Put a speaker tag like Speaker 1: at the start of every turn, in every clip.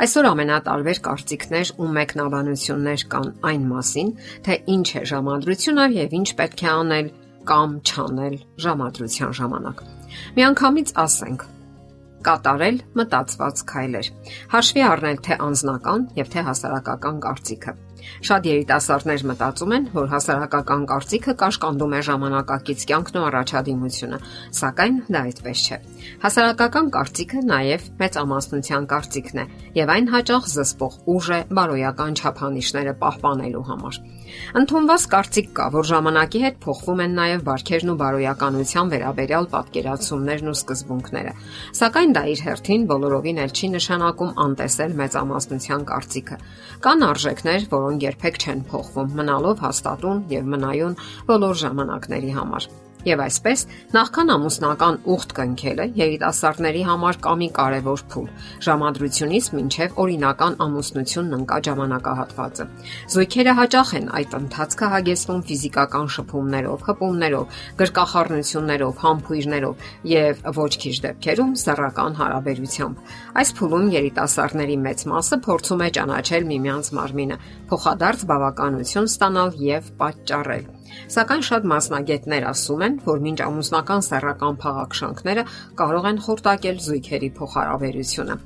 Speaker 1: Այսօր ամենատարբեր կարծիքներ ու մեկնաբանություններ կան այն մասին, թե ինչ է ժամադրությունը եւ ինչ պետք է անել կամ չանել ժամադրության ժամանակ։ Միանգամից ասենք. Կատարել մտածված քայլեր։ Հաշվի առնել թե անznական եւ թե հասարակական կարծիքը։ Շատ երիտասարդներ մտածում են, որ հասարակական կարծիքը կաշկանդում է ժամանակակից կյանքն ու առաջադիմությունը, սակայն դա այդպես չէ։ Հասարակական կարծիքը նաև մեծամասնության կարծիքն է, եւ այն հաճախ զսպող ուժ է բարոյական չափանիշները պահպանելու համար։ Ընթոնված կարծիք կա, որ ժամանակի հետ փոխվում են նաև բարքերն ու բարոյականության վերաբերյալ պատկերացումներն ու սկզբունքները։ Սակայն դա իր հերթին բոլորովին էլ չի նշանակում անտեսել մեծամասնության կարծիքը։ Կան արժեքներ, որոնք երբեք չեն փոխվում, մնալով հաստատուն եւ մնայուն բոլոր ժամանակների համար։ Եվ այսպես, նախքան ամուսնական ուխտ կնքելը երիտասարդների համար կա մի կարևոր փուլ՝ ժամադրությունից մինչև օրինական ամուսնությունն ընկա ժամանակահատվածը։ Զույգերը հաճախ են այդ ընթացքը հագեցնում ֆիզիկական շփումներով, հպումներով, գրկախառնություններով, համբույրներով եւ ոչ քիչ դեպքերում սեռական հարաբերությամբ։ Այս փուլում երիտասարդների մեծ մասը փորձում է ճանաչել միմյանց մարմինը, փոխադարձ բավականություն ստանալ եւ պատճառել։ Սակայն շատ մասնագետներ ասում են, որ մինչ ամուսնական սեռական փաղաքշանքները կարող են խորտակել զույգերի փոխհարաբերությունը։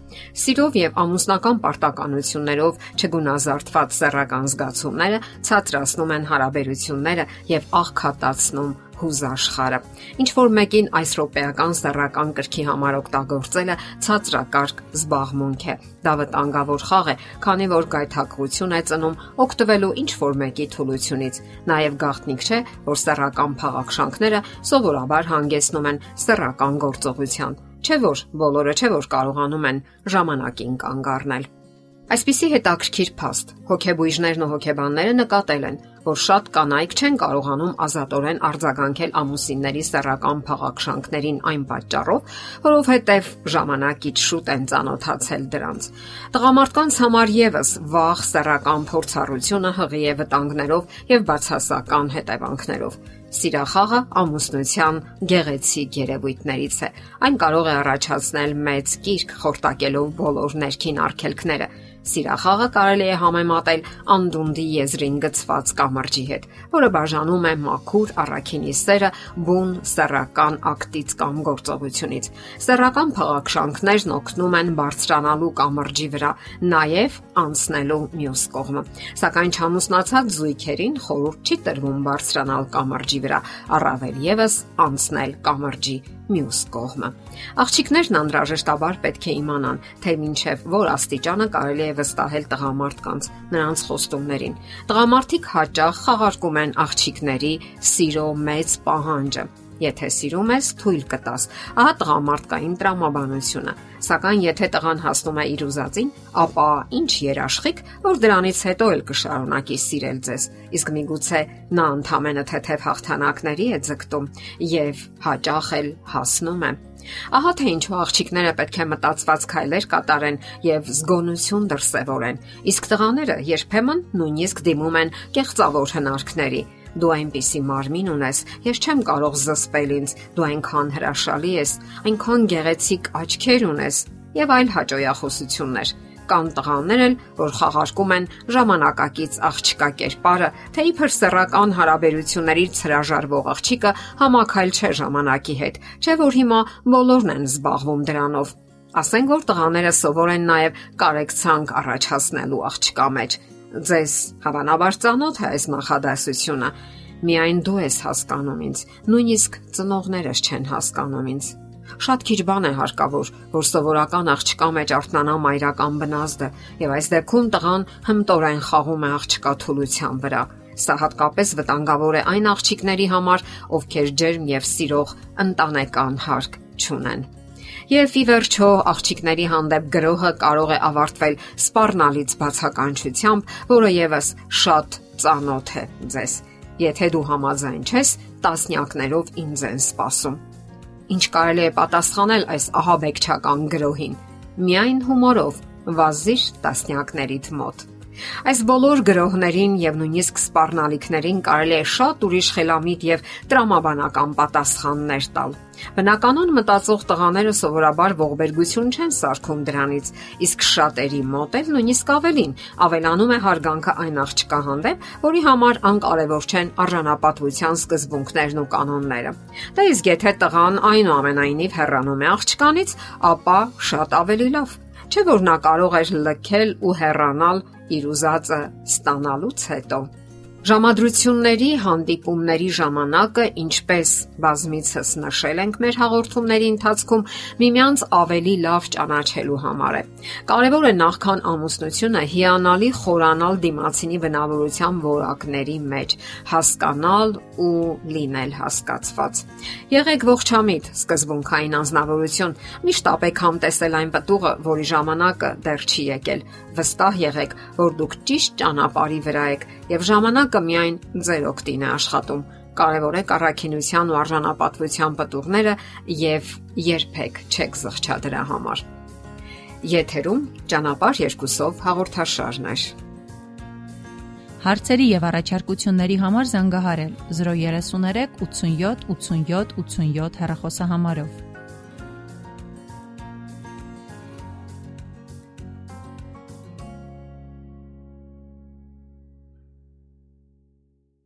Speaker 1: Սիրով եւ ամուսնական պարտականություններով չգունազարդված սեռական զգացումները ցածրացնում են հարաբերությունները եւ աղքատացնում հուզաշխարը։ Ինչ որ մեկին այս ռոպեական սեռական կրքի համար օգտագործելը ցածրակարգ զբաղմունք է։ Դա վտանգավոր խաղ է, քանի որ գայթակղություն է ծնում օգտվելու ինչ որ մեկի թուլությունից։ Նաև գաղտնիք չէ, որ սեռական փաղաքշանքները սովորաբար հանգեցնում են սեռական գործողության։ Չէ որ բոլորը չէ որ կարողանում են ժամանակին կանգ առնել։ Այսպիսի հետաքրքիր փաստ. հոգեբույժներն ու հոգեբանները նկատել են, որ շատ կանայք չեն կարողանում ազատորեն արձագանքել ամուսինների սեռական փաղաքշանքներին այն պատճառով, որովհետև ժամանակից շուտ են ծանոթացել դրանց։ Տղամարդկանց համար եւս վաղ սեռական փորձառությունը հղի է վտանգներով եւ բացասական հետևանքներով։ Սիրախաղը ամուսնության գեղեցիկ երևույթներից է։ Այն կարող է առաջացնել մեծ կիրք խորտակելով բոլոր ներքին արգելքները Սիրախաղը կարելի է համեմատել անդունդի եզրին գծված կամրջի հետ, որը բաժանում է մաքուր առաքինի սերը բուն սեռական ակտից կամ գործողությունից։ Սեռական փաղաքշանքներն օգնում են բարձրանալու կամրջի վրա, նաև անցնելու մյուս կողմը։ Սակայն չամուսնացած զույգերին խորհուրդ չի տրվում բարձրանալ կամրջի վրա, առավել եւս անցնել կամրջի մյուս կողմը։ Աղջիկներն անհրաժեշտաբար պետք է իմանան, թե մինչև որ աստիճանը կարելի է վստահել տղամարդկանց նրանց խոստումներին։ Տղամարդիկ հաճախ խաղարկում են աղջիկների սիրո մեծ պահանջը Եթե սիրում ես, թույլ կտաս։ Ահա տղամարդկային տրամաբանությունը։ Սակայն եթե տղան հասնում է իր ուզածին, ապա ինչ երաշխիք, որ դրանից հետո էլ կշարունակի սիրել ձեզ։ Իսկ միգուցե նա ընդամենը թեթև հաղթանակների է ձգտում եւ հաճախ էլ հասնում է։ Ահա թե ինչու աղջիկները պետք է մտածված քայլեր կատարեն եւ զգոնություն դրսեւորեն։ Իսկ տղաները երբեմն նույնիսկ դիմում են կեղծավոր հնարքների Դու այնպիսի մարմին ունես, ես չեմ կարող զսպել ինձ։ Դու այնքան հրաշալի ես, այնքան գեղեցիկ աչքեր ունես եւ այլ հաջողախոսություններ կան տղաներ էլ, որ խաղարկում են ժամանակակից աղջկա կերպարը, թե իբր սեռական հարաբերություններից հրաժարվող աղջիկը համակայլ չէ ժամանակի հետ, չէ որ հիմա բոլորն են զբաղվում դրանով։ Ասենք որ տղաները սովոր են նաև կարեկցանք առաջացնելու աղջկա մեջ, Ձեզ հավանաբար ծանոթ է այս նախադասությունը։ Միայն դու ես հասկանում ինձ, նույնիսկ ծնողներս չեն հասկանում ինձ։ Շատ քիչ բան է հարկավոր, որ սովորական աղջկա մեջ արտնանա մայրական բնազդը, եւ այս դեպքում տղան հմտորեն խաղում է աղջկա թուլության վրա։ Սա հատկապես վտանգավոր է այն աղջիկների համար, ովքեր ջերմ եւ սիրող ընտանեկան հարկ չունեն։ Եվ ի վերջո, աղջիկների հանդեպ գրոհը կարող է ավարտվել սпарնալից բացականչությամբ, որը եւս շատ ծանոթ է ձեզ։ Եթե դու համաձայն ես, տասնյակներով ինձ են սпасում։ Ինչ կարելի է պատասխանել այս ահաբեկչական գրոհին։ Միայն հումորով վազիր տասնյակներիդ մոտ։ Այս բոլոր գրոհներին եւ նույնիսկ սպառնալիքներին կարելի է շատ ուրիշ խելամիտ եւ տրամաբանական պատասխաններ տալ։ Բնականon մտածող տղաները սովորաբար ողբերգություն չեն սարքում դրանից, իսկ շատերի մոտ էլ նույնիսկ ավելին, ավելանում է հարգանքը այն աղջկա հանդեպ, որի համար անկարևոր չեն արժանապատվության սկզբունքներն ու կանոնները։ Դա իսկ եթե տղան այնուամենայնիվ հեռանում է աղջկանից, ապա շատ ավելի լավ Չէ որ նա կարող էր լքել ու հեռանալ իր ուզածը ստանալուց հետո։ Ժամադրությունների հանդիպումների ժամանակը, ինչպես բազմիցս նշել ենք մեր հաղորդումների ընթացքում, միմյանց ավելի լավ ճանաչելու համար է։ Կարևոր է նախքան ամուսնությունը հիանալի խորանալ դիմացինի բնավորության որակների մեջ, հասկանալ ու լինել հասկացված։ Եղեք ողջամիտ, սկզբունքային անznավորություն, միշտ ապեք համտեսել այն պտուղը, որի ժամանակը դեռ չի եկել։ Վստահ եղեք, որ դուք ճիշտ ճանապարհի վրա եք եւ ժամանակ ժամանակը միայն ձեր օգտին է աշխատում։ Կարևոր է առաքինության ու արժանապատվության պատուղները եւ երբեք չեք զղջա դրա համար։ Եթերում ճանապարհ երկուսով հաղորդաշարն է։
Speaker 2: Հարցերի եւ առաջարկությունների համար զանգահարել 033 87 87 87 հեռախոսահամարով։